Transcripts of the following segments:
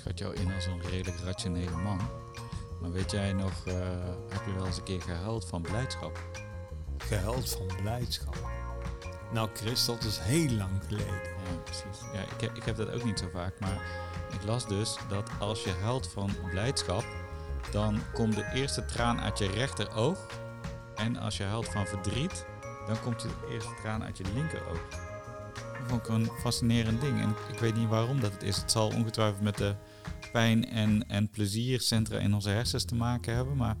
schat jou in als een redelijk rationele man. Maar weet jij nog, eh, heb je wel eens een keer gehuild van blijdschap? Gehuild van blijdschap. Nou Chris, dat is heel lang geleden. Ja, precies. Ja, ik, heb, ik heb dat ook niet zo vaak, maar ik las dus dat als je huilt van blijdschap, dan komt de eerste traan uit je rechteroog. En als je huilt van verdriet, dan komt de eerste traan uit je linkeroog. Dat vond ik een fascinerend ding. En ik weet niet waarom dat het is. Het zal ongetwijfeld met de pijn- en, en pleziercentra in onze hersens te maken hebben. Maar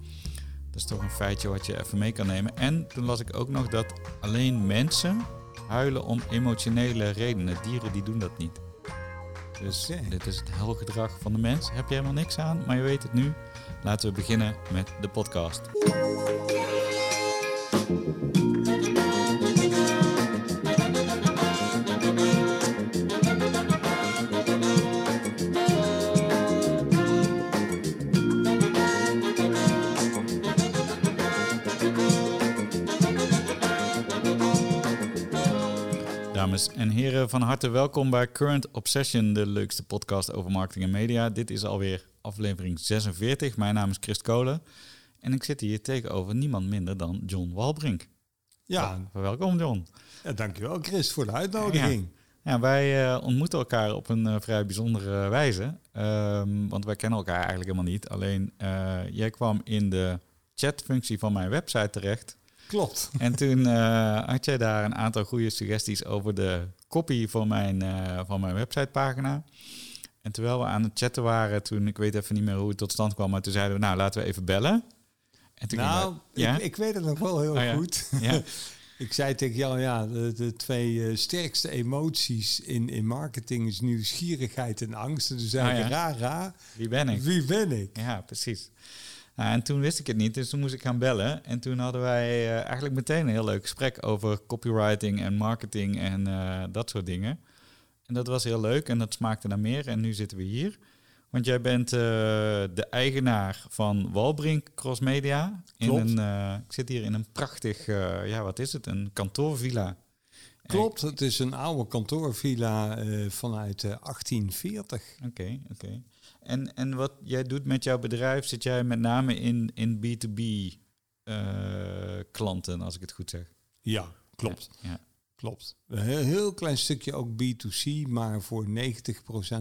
dat is toch een feitje wat je even mee kan nemen. En toen las ik ook nog dat alleen mensen huilen om emotionele redenen. Dieren die doen dat niet. Dus dit is het huilgedrag van de mens. Heb je helemaal niks aan, maar je weet het nu. Laten we beginnen met de podcast. Dames en heren, van harte welkom bij Current Obsession, de leukste podcast over marketing en media. Dit is alweer aflevering 46. Mijn naam is Christ Kolen en ik zit hier tegenover niemand minder dan John Walbrink. Ja, Welkom John. ja dankjewel Chris voor de uitnodiging. Ja, wij eh, ontmoeten elkaar op een eh, vrij bijzondere wijze, Ehm, want wij kennen elkaar eigenlijk helemaal niet. Alleen eh, jij kwam in de chatfunctie van mijn website terecht Klopt. En toen eh, had jij daar een aantal goede suggesties over de copy van mijn, eh, van mijn websitepagina. En terwijl we aan het chatten waren, toen, ik weet even niet meer hoe het tot stand kwam, maar toen zeiden we, nou, laten we even bellen. En toen Nou, we- ja? ik, ik weet het nog wel heel Oh ja. goed. ja, ik zei tegen jou, ja, de, de twee eh, sterkste emoties in, in marketing is nieuwsgierigheid en angst. En toen zei Oh ik, ra, ra, wie ben ik? wie ben ik? Ja, precies. Nou, en toen wist ik het niet, dus toen moest ik gaan bellen. En toen hadden wij eh, eigenlijk meteen een heel leuk gesprek over copywriting en marketing en eh, dat soort dingen. En dat was heel leuk en dat smaakte naar meer. En nu zitten we hier. Want jij bent eh, de eigenaar van Walbrink Cross Media. In Klopt. een, ik zit hier in een prachtig, ja wat is het, een kantoorvilla. Klopt, het is een oude kantoorvilla vanuit eh, 1840. Oké, oké. En, en wat jij doet met jouw bedrijf, zit jij met name in, in B2B eh, klanten, als ik het goed zeg. Ja, klopt. Ja. Klopt. Een heel, heel klein stukje ook B2C, maar voor 90%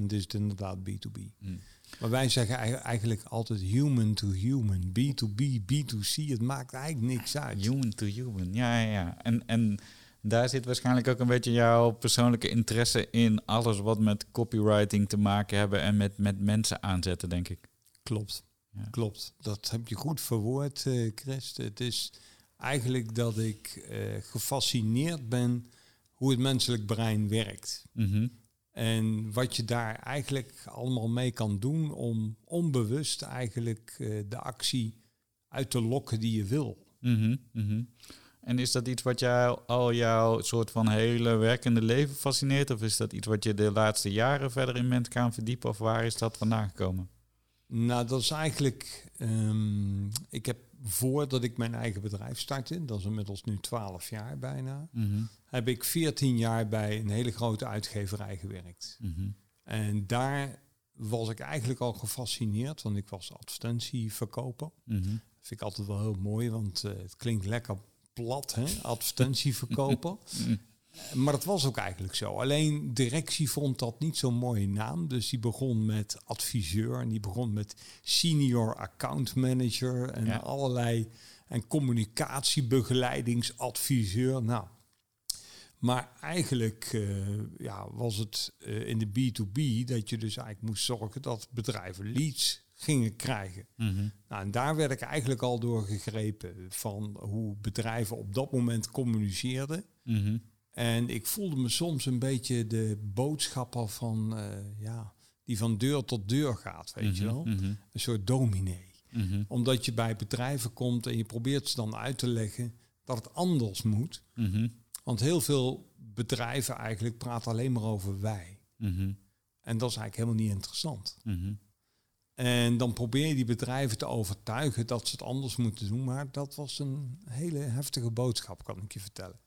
is het inderdaad B2B. Hmm. Maar wij zeggen ei- eigenlijk altijd human to human. B2B, B2C, het maakt eigenlijk niks uit. Human to human, ja, ja, ja. En, en daar zit waarschijnlijk ook een beetje jouw persoonlijke interesse in alles wat met copywriting te maken hebben en met, met mensen aanzetten, denk ik. Klopt, Ja. klopt. Dat heb je goed verwoord, eh Christ. Het is eigenlijk dat ik eh, gefascineerd ben hoe het menselijk brein werkt. Mhm. En wat je daar eigenlijk allemaal mee kan doen om onbewust eigenlijk eh, de actie uit te lokken die je wil. Mhm. En is dat iets wat jou al jouw soort van hele werkende leven fascineert? Of is dat iets wat je de laatste jaren verder in bent gaan verdiepen? Of waar is dat vandaan gekomen? Nou, dat is eigenlijk. ehm, ik heb voordat ik mijn eigen bedrijf startte, dat is inmiddels nu 12 jaar bijna, Mhm, heb ik 14 jaar bij een hele grote uitgeverij gewerkt. mhm, En daar was ik eigenlijk al gefascineerd, want ik was advertentieverkoper. mhm. Dat vind ik altijd wel heel mooi, want eh, het klinkt lekker plat, hè? advertentieverkoper. Mhm. Maar dat was ook eigenlijk zo. Alleen directie vond dat niet zo'n mooie naam. Dus die begon met adviseur en die begon met senior account manager en Ja. allerlei en communicatiebegeleidingsadviseur. Nou, maar eigenlijk eh, ja, was het eh, in de B2B dat je dus eigenlijk moest zorgen dat bedrijven leads gingen krijgen. Mhm. Nou, en daar werd ik eigenlijk al door gegrepen van hoe bedrijven op dat moment communiceerden. Mhm. En ik voelde me soms een beetje de boodschapper van, eh, ja, die van deur tot deur gaat, weet je wel. Mhm. Een soort dominee. Mhm. Omdat je bij bedrijven komt en je probeert ze dan uit te leggen dat het anders moet. Mhm. Want heel veel bedrijven eigenlijk praten alleen maar over wij. Mhm. En dat is eigenlijk helemaal niet interessant. En dan probeer je die bedrijven te overtuigen dat ze het anders moeten doen. Maar dat was een hele heftige boodschap, kan ik je vertellen.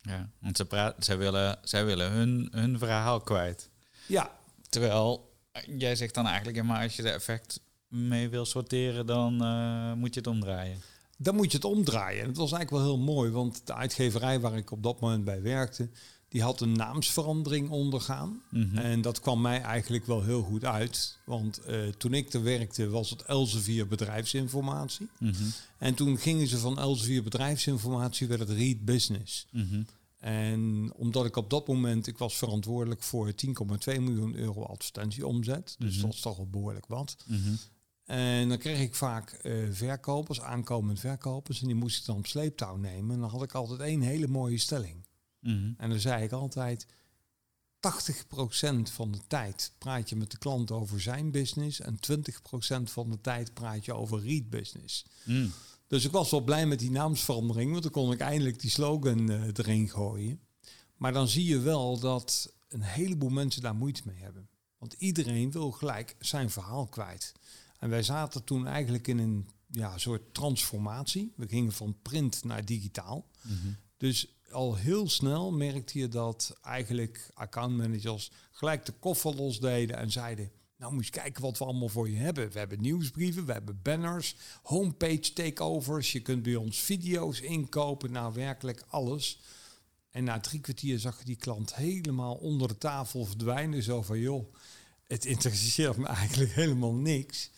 Ja, want ze zij willen, zij willen hun, hun verhaal kwijt. Ja, Terwijl Jij zegt dan eigenlijk, ja, maar als je de effect mee wil sorteren, dan eh, moet je het omdraaien. Dan moet je het omdraaien. En het was eigenlijk wel heel mooi, want de uitgeverij waar ik op dat moment bij werkte, die had een naamsverandering ondergaan. Mhm. En dat kwam mij eigenlijk wel heel goed uit. Want eh, toen ik er werkte, was het Elsevier Bedrijfsinformatie. Mhm. En toen gingen ze van Elsevier Bedrijfsinformatie, werd het Read Business. Mhm. En omdat ik op dat moment, ik was verantwoordelijk voor 10,2 miljoen euro advertentieomzet. Dus dat is toch wel behoorlijk wat. En dan kreeg ik vaak eh, verkopers, aankomend verkopers. En die moest ik dan op sleeptouw nemen. En dan had ik altijd één hele mooie stelling. Mhm. En dan zei ik altijd, 80% van de tijd praat je met de klant over zijn business. En 20% van de tijd praat je over read business. Mm. Dus ik was wel blij met die naamsverandering, want dan kon ik eindelijk die slogan eh, erin gooien. Maar dan zie je wel dat een heleboel mensen daar moeite mee hebben. Want iedereen wil gelijk zijn verhaal kwijt. En wij zaten toen eigenlijk in een ja, soort transformatie. We gingen van print naar digitaal. Mhm. Dus al heel snel merkte je dat eigenlijk accountmanagers gelijk de koffer losdeden en zeiden... Nou moet je kijken wat we allemaal voor je hebben. We hebben nieuwsbrieven, we hebben banners, homepage takeovers. Je kunt bij ons video's inkopen, nou werkelijk alles. En na drie kwartier zag je die klant helemaal onder de tafel verdwijnen. Zo van, joh, het interesseert me eigenlijk helemaal niks.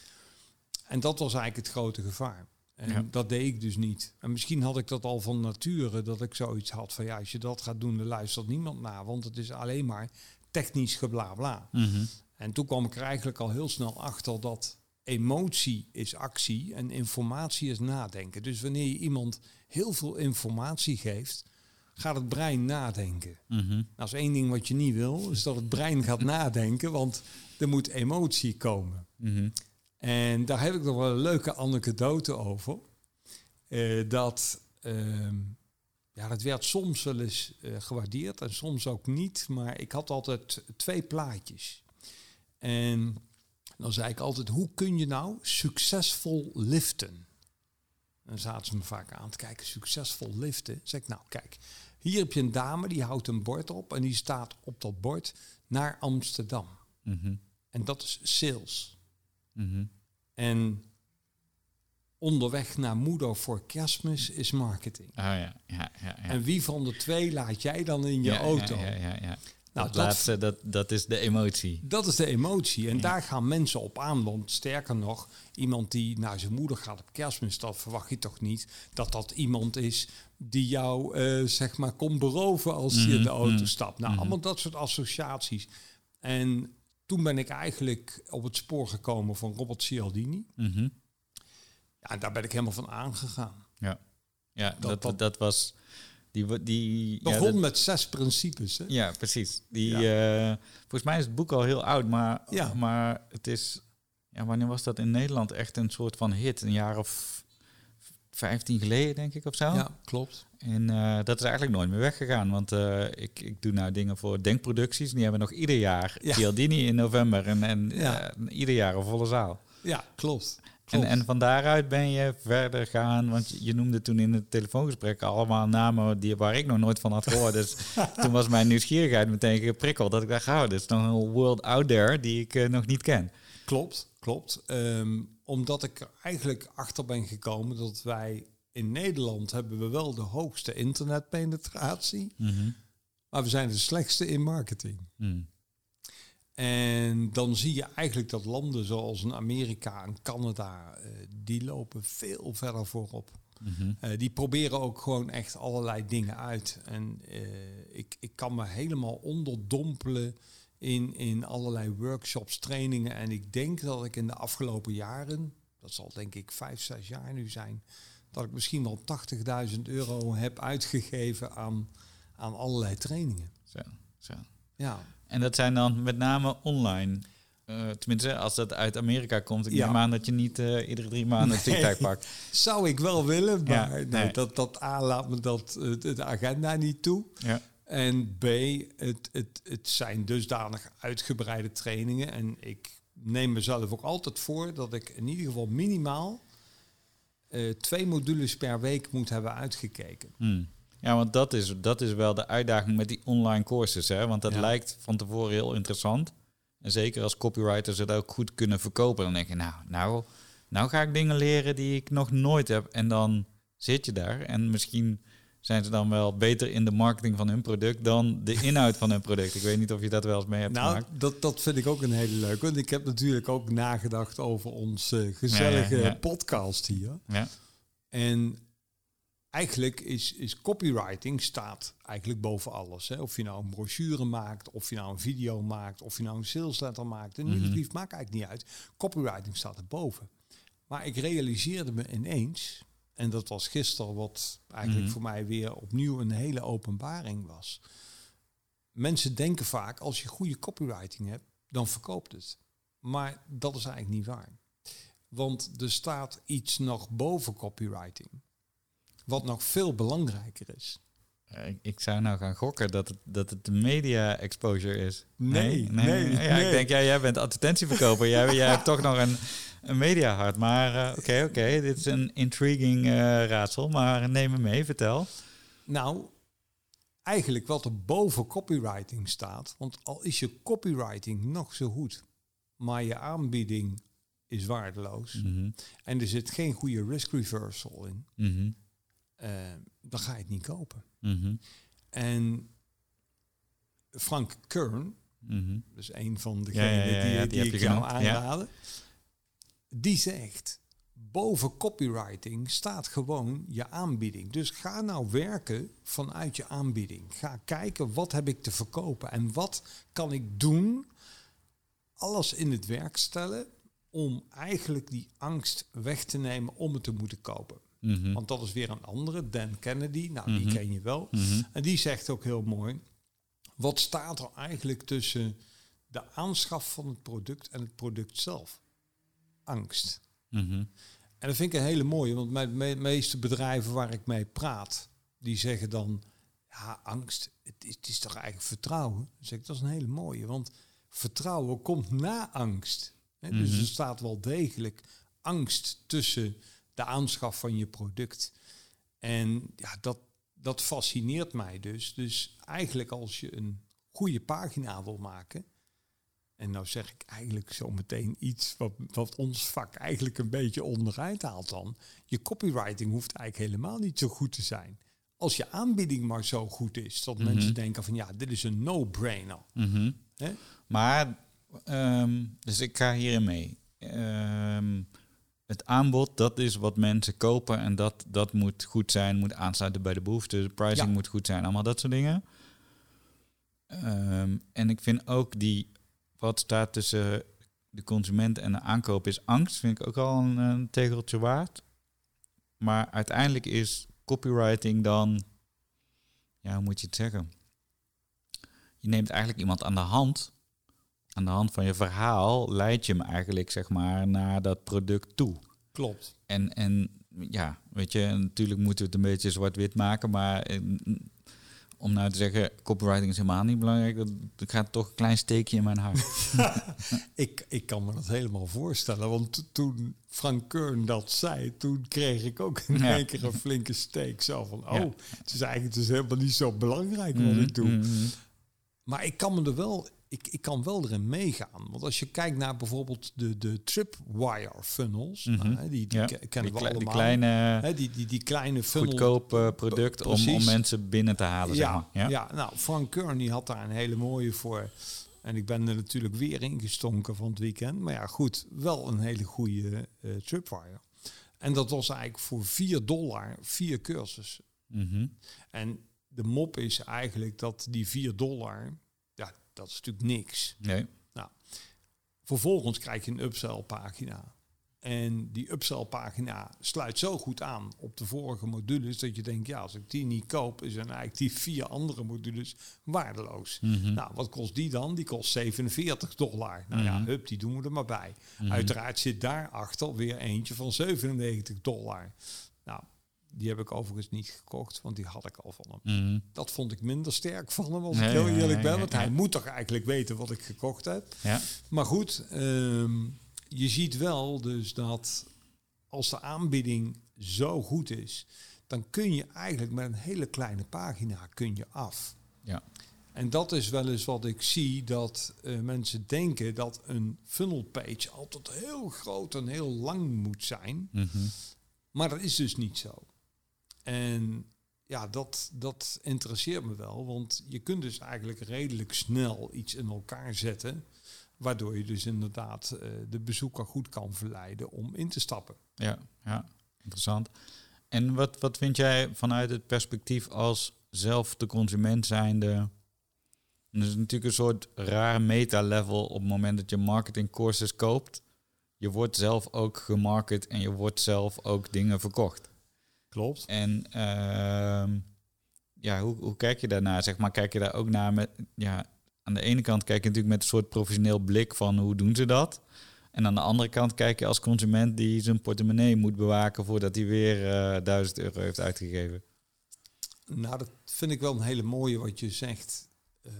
En dat was eigenlijk het grote gevaar. En Ja. dat deed ik dus niet. En misschien had ik dat al van nature, dat ik zoiets had van, ja, als je dat gaat doen, dan luistert niemand naar. Want het is alleen maar technisch geblabla. Mhm. En toen kwam ik er eigenlijk al heel snel achter dat emotie is actie en informatie is nadenken. Dus wanneer je iemand heel veel informatie geeft, gaat het brein nadenken. Mhm. Nou, is één ding wat je niet wil, is dat het brein gaat nadenken, want er moet emotie komen. Mhm. En daar heb ik nog wel een leuke anekdote over. Eh, dat, ehm, ja, dat werd soms wel eens eh, gewaardeerd en soms ook niet. Maar ik had altijd twee plaatjes. En dan zei ik altijd, hoe kun je nou succesvol liften? Dan zaten ze me vaak aan te kijken, succesvol liften. zeg ik, nou kijk, hier heb je een dame die houdt een bord op en die staat op dat bord naar Amsterdam. Mhm. En dat is sales. Mhm. En onderweg naar moeder voor kerstmis is marketing. Oh ja, ja, ja. ja. En wie van de twee laat jij dan in je Ja, auto? Ja, ja, ja, ja. Nou, dat, dat- laatste, dat, dat is de emotie. Dat is de emotie. En daar gaan mensen op aan. Want sterker nog, iemand die naar zijn moeder gaat op kerstmis, dat verwacht je toch niet dat dat iemand is die jou, eh, zeg maar, komt beroven als je in de Mhm, auto mhm, stapt. Nou, mhm. allemaal dat soort associaties. En toen ben ik eigenlijk op het spoor gekomen van Robert Cialdini. Mhm. Ja, en daar ben ik helemaal van aangegaan. Ja, ja dat, Dat- dat, dat- was... Die, die, ja, Begon dat- met zes principes. Hè? Ja, precies. Die, eh, volgens mij is het boek al heel oud, maar, Ja. maar het is... Ja, wanneer was dat in Nederland echt een soort van hit? Een jaar of 15 geleden, denk ik, of zo. Ja, klopt. En eh, dat is eigenlijk nooit meer weggegaan. Want eh, ik, ik doe nou dingen voor Denkproducties. Die hebben nog ieder jaar Ja. Cialdini in november. En, en Ja. eh, ieder jaar een volle zaal. Ja, klopt. En, klopt. en van daaruit ben je verder gaan. Want je, noemde toen in het telefoongesprek allemaal namen die, waar ik nog nooit van had gehoord. Dus toen was mijn nieuwsgierigheid meteen geprikkeld. Dat ik dacht, oh, dit is nog een world out there die ik nog niet ken. Klopt, klopt. Ehm, omdat ik er eigenlijk achter ben gekomen dat wij in Nederland hebben we wel de hoogste internetpenetratie, maar we zijn de slechtste in marketing. Hmm. En dan zie je eigenlijk dat landen zoals in Amerika en Canada, eh, die lopen veel verder voorop. Mhm. Eh, die proberen ook gewoon echt allerlei dingen uit. En eh, ik, ik kan me helemaal onderdompelen in, in allerlei workshops, trainingen. En ik denk dat ik in de afgelopen jaren, dat zal denk ik vijf, zes jaar nu zijn, dat ik misschien wel 80.000 euro heb uitgegeven aan, aan allerlei trainingen. Zo, zo. Ja, En dat zijn dan met name online. Eh, tenminste, als dat uit Amerika komt. Ik Ja. neem aan dat je niet eh, iedere drie maanden een Nee. TikTok pakt. zou ik wel willen, Ja, maar nee, nee. dat, dat A laat me dat, de agenda niet toe. Ja. En B, het, het, het zijn dusdanig uitgebreide trainingen. En ik neem mezelf ook altijd voor dat ik in ieder geval minimaal eh, twee modules per week moet hebben uitgekeken. Hmm. Ja, want dat is, dat is wel de uitdaging met die online courses. Hè? Want dat Ja. lijkt van tevoren heel interessant. En zeker als copywriters het ook goed kunnen verkopen. Dan denk je, nou, nou, nou ga ik dingen leren die ik nog nooit heb. En dan zit je daar. En misschien zijn ze dan wel beter in de marketing van hun product dan de inhoud van hun product. Ik weet niet of je dat wel eens mee hebt nou, gemaakt. Dat, dat vind ik ook een hele leuke. Want ik heb natuurlijk ook nagedacht over onze gezellige podcast hier. Ja. En eigenlijk is, is copywriting staat eigenlijk boven alles. Hè? Of je nou een brochure maakt, of je nou een video maakt, of je nou een sales letter maakt. Een Mhm. nieuwsbrief maakt eigenlijk niet uit. Copywriting staat erboven. Maar ik realiseerde me ineens, en dat was gisteren wat eigenlijk Mhm. voor mij weer opnieuw een hele openbaring was. Mensen denken vaak, als je goede copywriting hebt, dan verkoopt het. Maar dat is eigenlijk niet waar. Want er staat iets nog boven copywriting. Wat nog veel belangrijker is. Ik, ik zou nou gaan gokken dat het, dat het de media exposure is. Nee, nee, nee. ik denk, ja, jij bent advertentieverkoper. jij, jij hebt toch nog een, een media hart. Maar eh, oké, oké, dit is een intriguing eh, raadsel. Maar neem me mee, vertel. Nou, eigenlijk wat er boven copywriting staat. Want al is je copywriting nog zo goed, maar je aanbieding is waardeloos. Mhm, En er zit geen goede risk reversal in. mhm, eh, dan ga je het niet kopen. mhm, En Frank Kern, dus een van degenen ja, ja, die, ja, die, die heb ik je jou aanraden, die zegt, boven copywriting staat gewoon je aanbieding. Dus ga nou werken vanuit je aanbieding. Ga kijken, wat heb ik te verkopen en wat kan ik doen, alles in het werk stellen om eigenlijk die angst weg te nemen om het te moeten kopen. Mhm, Want dat is weer een andere, Dan Kennedy, nou die Mhm. ken je wel. mhm. En die zegt ook heel mooi, wat staat er eigenlijk tussen de aanschaf van het product en het product zelf? Angst. Mhm. En dat vind ik een hele mooie, want mijn me meeste bedrijven waar ik mee praat, die zeggen dan, ja, angst, het is, het is toch eigenlijk vertrouwen? Dan zeg ik, dat is een hele mooie, want vertrouwen komt na angst. Hè, Dus Mhm. er staat wel degelijk angst tussen de aanschaf van je product. En ja, dat, dat fascineert mij dus. Dus eigenlijk als je een goede pagina wil maken, en nou zeg ik eigenlijk zo meteen iets wat, wat ons vak eigenlijk een beetje onderuit haalt dan. Je copywriting hoeft eigenlijk helemaal niet zo goed te zijn. Als je aanbieding maar zo goed is, dat Mhm. mensen denken van ja, dit is een no-brainer. Mhm. Maar, ehm, dus ik ga hierin mee. Ehm, het aanbod, dat is wat mensen kopen en dat, dat moet goed zijn, moet aansluiten bij de behoeften. De pricing Ja. moet goed zijn, allemaal dat soort dingen. Ehm, en ik vind ook die, wat staat tussen de consument en de aankoop is angst, vind ik ook al een, een tegeltje waard. Maar uiteindelijk is copywriting dan, ja, hoe moet je het zeggen? Je neemt eigenlijk iemand aan de hand. Aan de hand van je verhaal leid je hem eigenlijk, zeg maar, naar dat product toe. Klopt. En, en ja, weet je, natuurlijk moeten we het een beetje zwart-wit maken, maar eh, om nou te zeggen, copywriting is helemaal niet belangrijk, dat, dat gaat toch een klein steekje in mijn hart. Ik, ik kan me dat helemaal voorstellen, want to- toen Frank Kern dat zei, toen kreeg ik ook in Ja. één keer een flinke steek. Zo van, oh, Ja. het is eigenlijk dus helemaal niet zo belangrijk wat ik doe. Mhm, mhm. Maar ik kan me er wel, ik, ik kan wel erin meegaan. Want als je kijkt naar bijvoorbeeld de, de tripwire funnels, Mhm. nou, die, die Ja, kennen we klei- die allemaal. kleine, Hè, die, die, die kleine funnel. goedkoop product om, om mensen binnen te halen, zeg ja, maar. ja. Ja. nou, Frank Kern die had daar een hele mooie voor. En ik ben er natuurlijk weer ingestonken van het weekend. Maar ja, goed, wel een hele goede eh tripwire. En dat was eigenlijk voor 4 dollar vier cursussen. Mhm. En de mop is eigenlijk dat die 4 dollar, dat is natuurlijk niks. Nee. Vervolgens krijg je een upsell pagina. En die upsell pagina sluit zo goed aan op de vorige modules dat je denkt, ja, als ik die niet koop, zijn eigenlijk die vier andere modules waardeloos. Mhm. Nou, wat kost die dan? Die kost 47 dollar. Nou ja, Mhm. hup, die doen we er maar bij. Mhm. Uiteraard zit daarachter weer eentje van 97 dollar. Nou, die heb ik overigens niet gekocht, want die had ik al van hem. Mhm. Dat vond ik minder sterk van hem, als Nee, ik heel eerlijk ben. Want hij moet toch eigenlijk weten wat ik gekocht heb. Ja. Maar goed, ehm, je ziet wel dus dat als de aanbieding zo goed is, dan kun je eigenlijk met een hele kleine pagina kun je af. Ja. En dat is wel eens wat ik zie, dat eh, mensen denken dat een funnel page altijd heel groot en heel lang moet zijn. Mhm. Maar dat is dus niet zo. En ja, dat, dat interesseert me wel, want je kunt dus eigenlijk redelijk snel iets in elkaar zetten, waardoor je dus inderdaad eh, de bezoeker goed kan verleiden om in te stappen. Ja, ja, interessant. En wat, wat vind jij vanuit het perspectief als zelf de consument zijnde? Dat is natuurlijk een soort raar meta-level op het moment dat je marketing courses koopt. Je wordt zelf ook gemarket en je wordt zelf ook dingen verkocht. Klopt. En ehm, ja, hoe, hoe kijk je daarnaar? Zeg maar, kijk je daar ook naar met, ja, aan de ene kant kijk je natuurlijk met een soort professioneel blik van hoe doen ze dat? En aan de andere kant kijk je als consument die zijn portemonnee moet bewaken voordat hij weer 1000 euro heeft uitgegeven. Nou, dat vind ik wel een hele mooie wat je zegt. Ehm,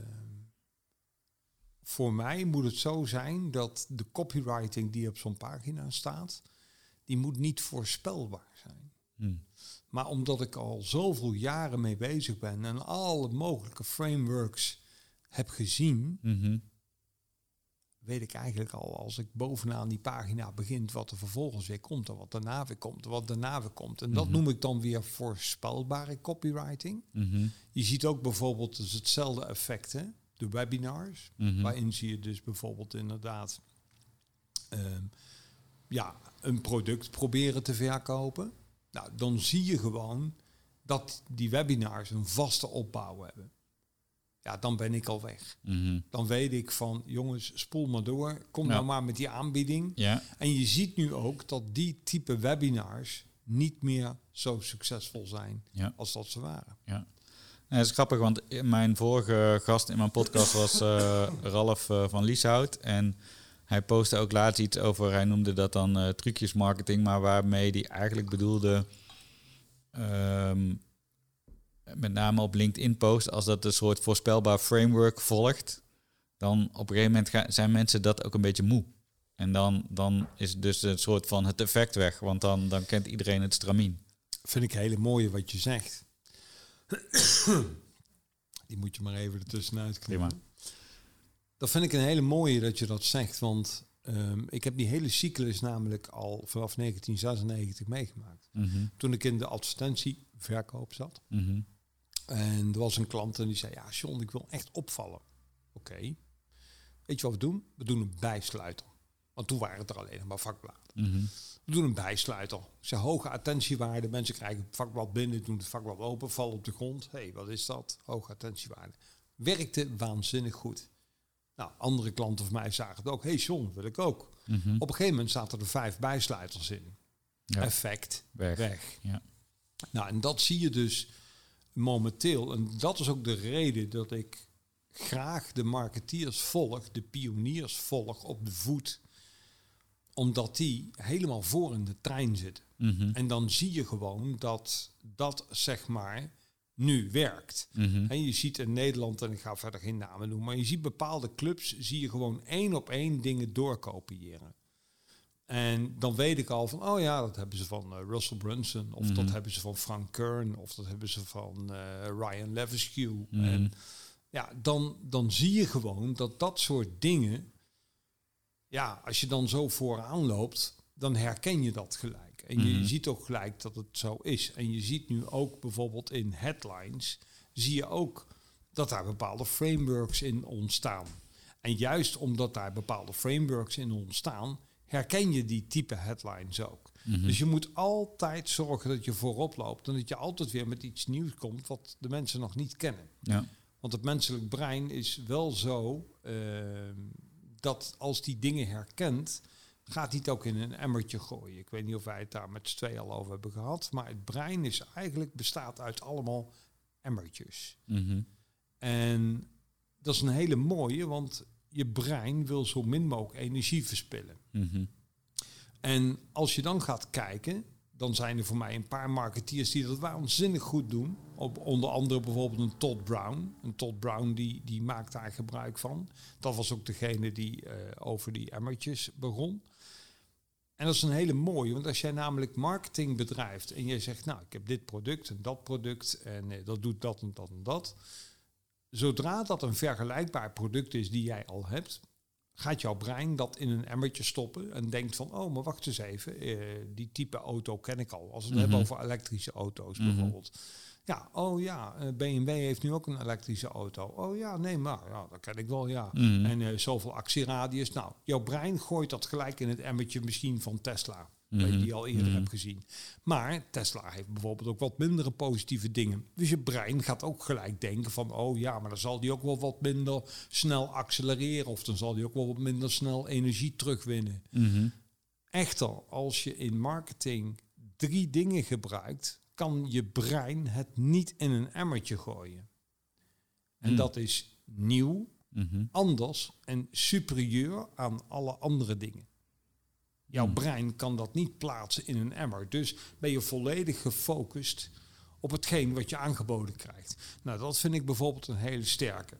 voor mij moet het zo zijn dat de copywriting die op zo'n pagina staat, die moet niet voorspelbaar zijn. Hm. Maar omdat ik al zoveel jaren mee bezig ben en alle mogelijke frameworks heb gezien, Mhm. weet ik eigenlijk al als ik bovenaan die pagina begint wat er vervolgens weer komt en wat daarna weer komt en wat daarna weer komt. En dat Mhm. noem ik dan weer voorspelbare copywriting. Mhm. Je ziet ook bijvoorbeeld dus hetzelfde effect, hè? de webinars, waarin zie je dus bijvoorbeeld inderdaad ehm, ja, een product proberen te verkopen. Nou, dan zie je gewoon dat die webinars een vaste opbouw hebben. Ja, dan ben ik al weg. Mhm. Dan weet ik van, jongens, spoel maar door. Kom Ja. nou maar met die aanbieding. Ja, En je ziet nu ook dat die type webinars niet meer zo succesvol zijn Ja. als dat ze waren. Ja, het is grappig, want mijn vorige gast in mijn podcast was eh, Ralf eh, van Lieshout. En hij postte ook laatst iets over, hij noemde dat dan eh, trucjesmarketing, maar waarmee hij eigenlijk bedoelde, ehm, met name op LinkedIn post, als dat een soort voorspelbaar framework volgt, dan op een gegeven moment ga- zijn mensen dat ook een beetje moe. En dan, dan is dus een soort van het effect weg, want dan, dan kent iedereen het stramien. Vind ik hele mooie wat je zegt. Die moet je maar even ertussenuit knippen. Prima. Dat vind ik een hele mooie dat je dat zegt. Want ehm, ik heb die hele cyclus namelijk al vanaf 1996 meegemaakt. Mhm, Toen ik in de advertentieverkoop zat. mhm, En er was een klant en die zei, ja John, ik wil echt opvallen. Oké. Weet je wat we doen? We doen een bijsluiter. Want toen waren het er alleen maar vakbladen. mhm. We doen een bijsluiter. Ze hoge attentiewaarde. Mensen krijgen het vakblad binnen, doen het vakblad open, vallen op de grond. Hé, hey, wat is dat? Hoge attentiewaarde. Werkte waanzinnig goed. Nou, andere klanten van mij zagen het ook. Hé hey John, wil ik ook. Mhm. Op een gegeven moment zaten er vijf bijsluiters in. Ja. Effect, Weg. weg. Ja. Nou, en dat zie je dus momenteel. En dat is ook de reden dat ik graag de marketeers volg, de pioniers volg op de voet. Omdat die helemaal voor in de trein zitten. Mhm. En dan zie je gewoon dat dat, zeg maar, nu werkt. Mhm. En je ziet in Nederland, en ik ga verder geen namen noemen, maar je ziet bepaalde clubs, zie je gewoon één op één dingen doorkopiëren. En dan weet ik al van, oh ja, dat hebben ze van eh, Russell Brunson, of dat Mhm. hebben ze van Frank Kern, of dat hebben ze van eh, Ryan Leviscue. Mhm. En ja, dan, dan zie je gewoon dat dat soort dingen, ja, als je dan zo vooraan loopt, dan herken je dat gelijk. En je Mhm. ziet ook gelijk dat het zo is. En je ziet nu ook bijvoorbeeld in headlines, zie je ook dat daar bepaalde frameworks in ontstaan. En juist omdat daar bepaalde frameworks in ontstaan, herken je die type headlines ook. Mhm. Dus je moet altijd zorgen dat je voorop loopt en dat je altijd weer met iets nieuws komt wat de mensen nog niet kennen. Ja. Want het menselijk brein is wel zo ehm, dat als die dingen herkent, gaat hij het ook in een emmertje gooien. Ik weet niet of wij het daar met z'n tweeën al over hebben gehad, maar het brein is eigenlijk bestaat uit allemaal emmertjes. Mhm. En dat is een hele mooie, want je brein wil zo min mogelijk energie verspillen. Mhm. En als je dan gaat kijken, dan zijn er voor mij een paar marketeers die dat waanzinnig goed doen. Op, onder andere bijvoorbeeld een Todd Brown. Een Todd Brown die, die maakt daar gebruik van. Dat was ook degene die eh, over die emmertjes begon. En dat is een hele mooie, want als jij namelijk marketing bedrijft en jij zegt, nou, ik heb dit product en dat product en eh, dat doet dat en dat en dat. zodra dat een vergelijkbaar product is die jij al hebt, gaat jouw brein dat in een emmertje stoppen en denkt van, oh, maar wacht eens even, eh, die type auto ken ik al. Als we het hebben Mhm. over elektrische auto's Mhm. bijvoorbeeld. Ja, oh ja, eh, BMW heeft nu ook een elektrische auto. Oh ja, nee, maar ja, dat ken ik wel, ja. Mhm. En eh, zoveel actieradius. Nou, jouw brein gooit dat gelijk in het emmertje misschien van Tesla. Dat je Mhm. die al eerder Mhm. hebt gezien. Maar Tesla heeft bijvoorbeeld ook wat mindere positieve dingen. Dus je brein gaat ook gelijk denken van... oh ja, maar dan zal die ook wel wat minder snel accelereren... of dan zal die ook wel wat minder snel energie terugwinnen. Echter, als je in marketing drie dingen gebruikt... kan je brein het niet in een emmertje gooien. En Hmm. dat is nieuw, Mhm. anders en superieur aan alle andere dingen. Jouw Hmm. brein kan dat niet plaatsen in een emmer. Dus ben je volledig gefocust op hetgeen wat je aangeboden krijgt. Nou, dat vind ik bijvoorbeeld een hele sterke.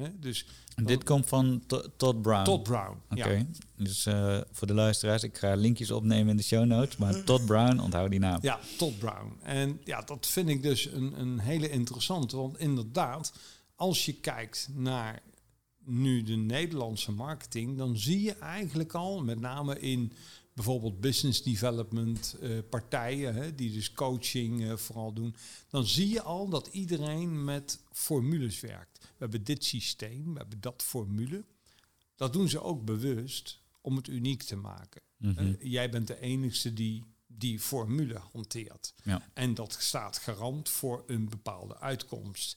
Hè? Dus En Dit komt van To- Todd Brown. Todd Brown. Oké, Ja. dus eh, voor de luisteraars, ik ga linkjes opnemen in de show notes. Maar Todd Brown, onthoud die naam. ja, Todd Brown. En ja, dat vind ik dus een, een hele interessante. Want inderdaad, als je kijkt naar nu de Nederlandse marketing, dan zie je eigenlijk al, met name in bijvoorbeeld business development eh, partijen, hè, die dus coaching eh, vooral doen, dan zie je al dat iedereen met formules werkt. We hebben dit systeem, we hebben dat formule. Dat doen ze ook bewust om het uniek te maken. Mhm. Eh, jij bent de enigste die die formule hanteert. Ja. En dat staat garant voor een bepaalde uitkomst.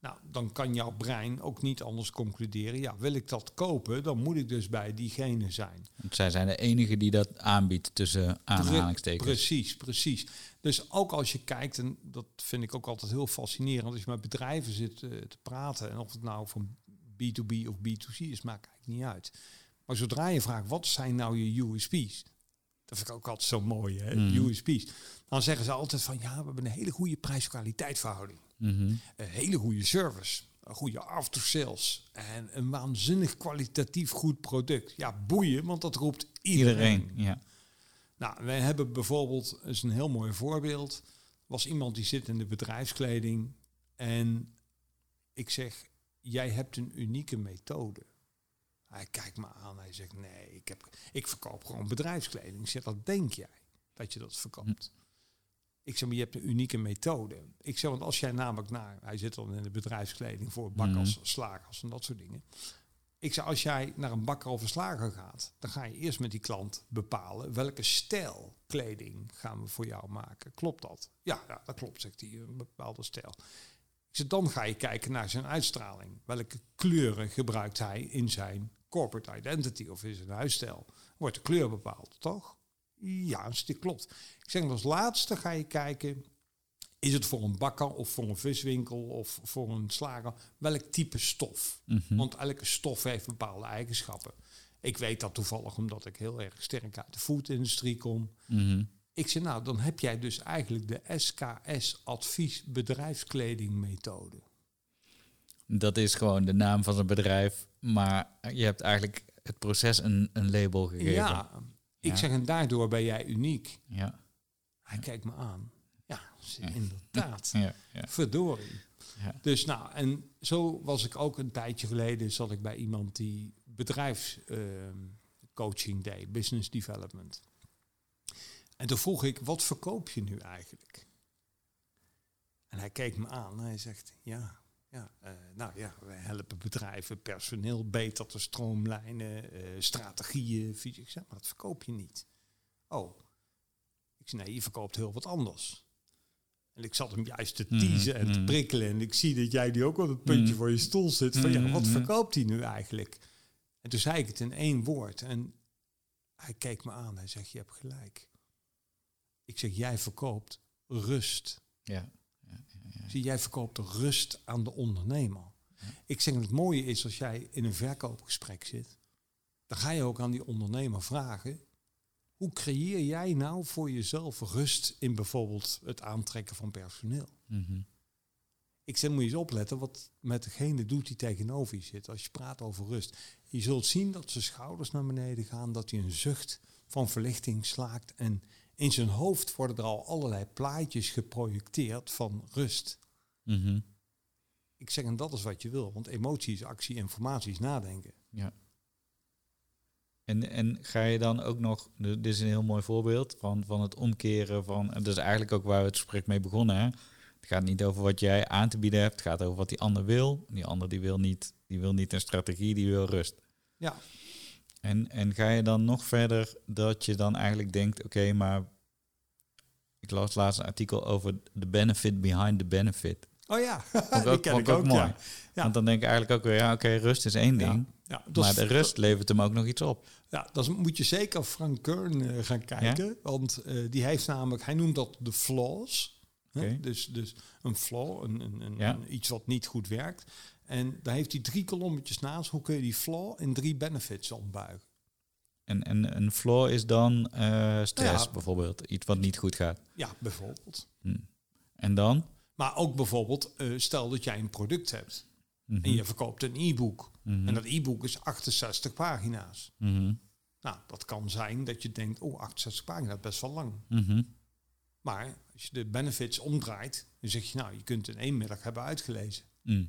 Nou, dan kan jouw brein ook niet anders concluderen. Ja, wil ik dat kopen, dan moet ik dus bij diegene zijn. Want zij zijn de enige die dat aanbiedt tussen aanhalingstekens. Precies, precies. Dus ook als je kijkt, en dat vind ik ook altijd heel fascinerend, als je met bedrijven zit eh, te praten, en of het nou van B2B of B2C is, maakt eigenlijk niet uit. Maar zodra je vraagt, wat zijn nou je USP's? Dat vind ik ook altijd zo mooi, hè? Mhm. USP's. Dan zeggen ze altijd van, ja, we hebben een hele goede prijs-kwaliteit verhouding. Mhm. Een hele goede service, een goede aftersales en een waanzinnig kwalitatief goed product. Ja, boeien, want dat roept iedereen. Iedereen, ja. Nou, wij hebben bijvoorbeeld, dat is een heel mooi voorbeeld, was iemand die zit in de bedrijfskleding en ik zeg, jij hebt een unieke methode. Hij kijkt me aan, hij zegt, nee, ik, heb, ik verkoop gewoon bedrijfskleding. Ik zeg, dat denk jij, dat je dat verkoopt. Ik zeg, maar je hebt een unieke methode. Ik zeg, want als jij namelijk naar, hij zit dan in de bedrijfskleding voor bakkers, slagers en dat soort dingen. Ik zeg, als jij naar een bakker of een slager gaat, dan ga je eerst met die klant bepalen welke stijl kleding gaan we voor jou maken. Klopt dat? Ja, ja dat klopt, zegt hij, een bepaalde stijl. Ik zeg, dan ga je kijken naar zijn uitstraling. Welke kleuren gebruikt hij in zijn corporate identity of in zijn huisstijl? Wordt de kleur bepaald, toch? Ja, dus dit klopt. Ik zeg, als laatste ga je kijken, is het voor een bakker of voor een viswinkel of voor een slager, welk type stof? Mhm. Want elke stof heeft bepaalde eigenschappen. Ik weet dat toevallig omdat ik heel erg sterk uit de foodindustrie kom. Mhm. Ik zeg, nou, dan heb jij dus eigenlijk de SKS Advies Bedrijfskleding methode. Dat is gewoon de naam van zijn bedrijf. Maar je hebt eigenlijk het proces een, een label gegeven. Ja, ik zeg, en daardoor ben jij uniek. Ja, Hij kijkt me aan. Ja, inderdaad. ja. Verdorie. Dus nou, en zo was ik ook een tijdje geleden, zat ik bij iemand die bedrijfscoaching deed, business development. En toen vroeg ik, wat verkoop je nu eigenlijk? En hij keek me aan en hij zegt, ja, ja eh, nou ja, wij helpen bedrijven personeel beter te stroomlijnen, eh, strategieën. Ik zeg, maar dat verkoop je niet. Oh, ik zei, nee, je verkoopt heel wat anders. En ik zat hem juist te Mhm, teasen en te mhm. prikkelen. En ik zie dat jij die ook op het puntje Mhm. voor je stoel zit. Van ja, wat verkoopt hij nu eigenlijk? En toen zei ik het in één woord. En hij keek me aan. Hij zegt, je hebt gelijk. Ik zeg, jij verkoopt rust. Ja. Zie, jij verkoopt de rust aan de ondernemer. Ik zeg, het mooie is als jij in een verkoopgesprek zit, dan ga je ook aan die ondernemer vragen, hoe creëer jij nou voor jezelf rust in bijvoorbeeld het aantrekken van personeel? Mhm. Ik zeg, moet je eens opletten wat met degene doet die tegenover je zit. Als je praat over rust. Je zult zien dat zijn schouders naar beneden gaan, dat hij een zucht van verlichting slaakt. En in zijn hoofd worden er al allerlei plaatjes geprojecteerd van rust. Mhm. ik zeg, en dat is wat je wil. Want emotie is actie, informatie is nadenken. Ja. En, en ga je dan ook nog, dit is een heel mooi voorbeeld van, van het omkeren van, en dat is eigenlijk ook waar we het gesprek mee begonnen. Hè? Het gaat niet over wat jij aan te bieden hebt, het gaat over wat die ander wil. Die ander die wil niet, die wil niet een strategie, die wil rust. Ja. En, en ga je dan nog verder dat je dan eigenlijk denkt, oké, maar ik las laatst een artikel over de benefit behind the benefit. Oh ja, ik die ook, ken ik ook ook, mooi. ja. Ja. Want dan denk ik eigenlijk ook weer, ja, oké, rust is één ding. Ja, Maar is- de rust levert hem ook nog iets op. Ja, dan moet je zeker Frank Kern eh, gaan kijken. Want eh, die heeft namelijk, hij noemt dat de flaws. hè? Oké. Dus, dus een flaw, een, een- iets wat niet goed werkt. En daar heeft hij drie kolommetjes naast. Hoe kun je die flaw in drie benefits ombuigen? En, en een flaw is dan eh, stress Ja. bijvoorbeeld. Iets wat niet goed gaat. Ja, bijvoorbeeld. Hm. En dan? Maar ook bijvoorbeeld, eh, stel dat jij een product hebt. Mhm. En je verkoopt een e-book. Mhm. En dat e-book is 68 pagina's. Mhm. Nou, dat kan zijn dat je denkt, oh, 68 pagina's, best wel lang. Maar als je de benefits omdraait, dan zeg je, nou, je kunt het in één middag hebben uitgelezen. Hm.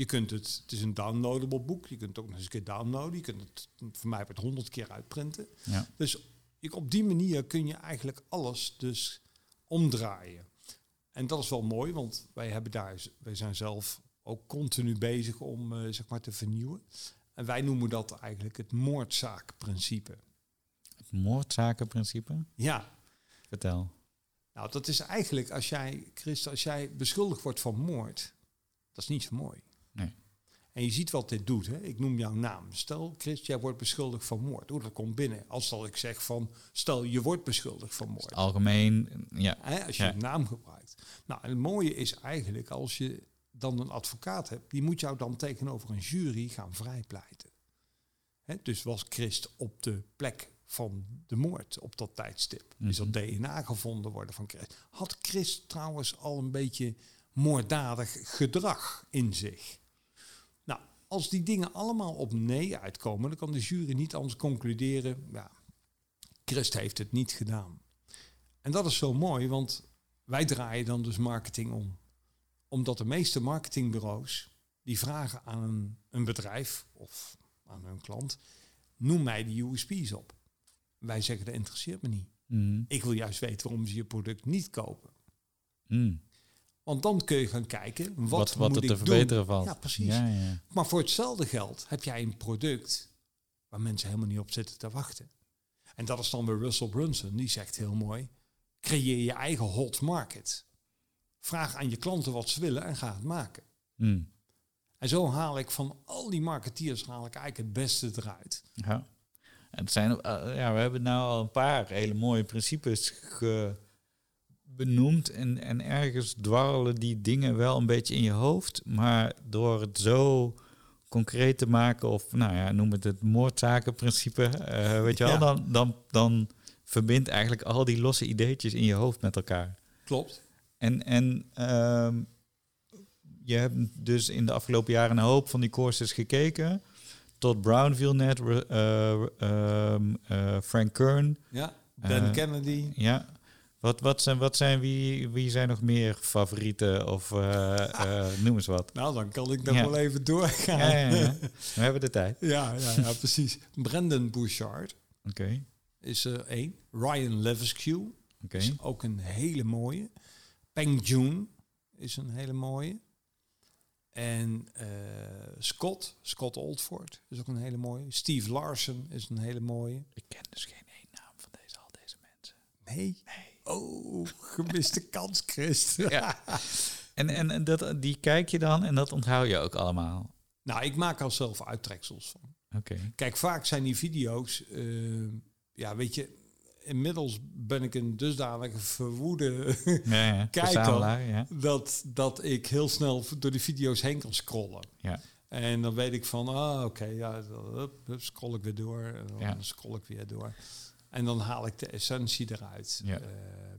Je kunt het, het is een downloadable boek, je kunt het ook nog eens een keer downloaden. Je kunt het voor mij met honderd keer uitprinten. Ja. Dus je, op die manier kun je eigenlijk alles dus omdraaien. En dat is wel mooi, want wij, hebben daar, wij zijn zelf ook continu bezig om eh, zeg maar te vernieuwen. En wij noemen dat eigenlijk het moordzaakprincipe. Het moordzakenprincipe. Ja, Vertel. nou dat is eigenlijk als jij, Christa, als jij beschuldigd wordt van moord, dat is niet zo mooi. Nee. En je ziet wat dit doet. Hè? Ik noem jouw naam. Stel, Chris, jij wordt beschuldigd van moord. Oeh, dat komt binnen. Als dat ik zeg van, stel, je wordt beschuldigd van moord. Algemeen, ja. Hè, als je Ja. een naam gebruikt. Nou, en het mooie is eigenlijk als je dan een advocaat hebt, die moet jou dan tegenover een jury gaan vrijpleiten. Hè, dus was Christ op de plek van de moord op dat tijdstip? Is er Mhm. DNA gevonden worden van Christ? Had Christ trouwens al een beetje moorddadig gedrag in zich? Nou, als die dingen allemaal op nee uitkomen, dan kan de jury niet anders concluderen, ja, Christ heeft het niet gedaan. En dat is zo mooi, want wij draaien dan dus marketing om. Omdat de meeste marketingbureaus, die vragen aan een, een bedrijf of aan hun klant, noem mij de USP's op. Wij zeggen, dat interesseert me niet. Mhm. Ik wil juist weten waarom ze je product niet kopen. Hm. Want dan kun je gaan kijken, wat, Wat, wat, moet er ik te doen? verbeteren valt. Ja, precies. Ja, ja. Maar voor hetzelfde geld heb jij een product waar mensen helemaal niet op zitten te wachten. En dat is dan weer Russell Brunson. Die zegt heel mooi, creëer je eigen hot market. Vraag aan je klanten wat ze willen en ga het maken. Hm. En zo haal ik van al die marketeers haal ik eigenlijk het beste eruit. Ja. En het zijn, eh, ja, we hebben nou al een paar hele mooie principes ge- benoemd. En, en ergens dwarrelen die dingen wel een beetje in je hoofd. Maar door het zo concreet te maken, of nou ja, noem het het moordzakenprincipe, eh, weet je wel, Ja. dan, dan, dan verbindt eigenlijk al die losse ideetjes in je hoofd met elkaar. Klopt. En, en ehm, je hebt dus in de afgelopen jaren een hoop van die courses gekeken. Tot Brownville net, eh, ehm, eh, Frank Kern. Ja. Dan Eh, Kennedy. Ja. Wat, wat, zijn, wat zijn wie, wie zijn nog meer favorieten? Of eh, eh, noem eens wat. Nou, dan kan ik nog Ja. wel even doorgaan. Ja, ja, ja. We hebben de tijd. ja, ja, precies. Brandon Bouchard is er één. Ryan Levesque is ook een hele mooie. Peng Joon is een hele mooie. En eh, Scott, Scott Oldford is ook een hele mooie. Steve Larsen is een hele mooie. Ik ken dus geen één naam van deze, al deze mensen. Nee. Oh, gemiste kans, Christ. Ja. En, en, en dat, die kijk je dan en dat onthoud je ook allemaal. Nou, ik maak er zelf uittreksels van. Oké. Kijk, vaak zijn die video's, eh, ja, weet je, inmiddels ben ik een dusdanige verwoede Ja, ja. Kijk Verzamelaar, ja. dat, dat ik heel snel door die video's heen kan scrollen. Ja. En dan weet ik van, ah, oké, ja, hup, hup, scroll ik weer door. En dan Ja. scroll ik weer door. En dan haal ik de essentie eruit. Ja. Eh,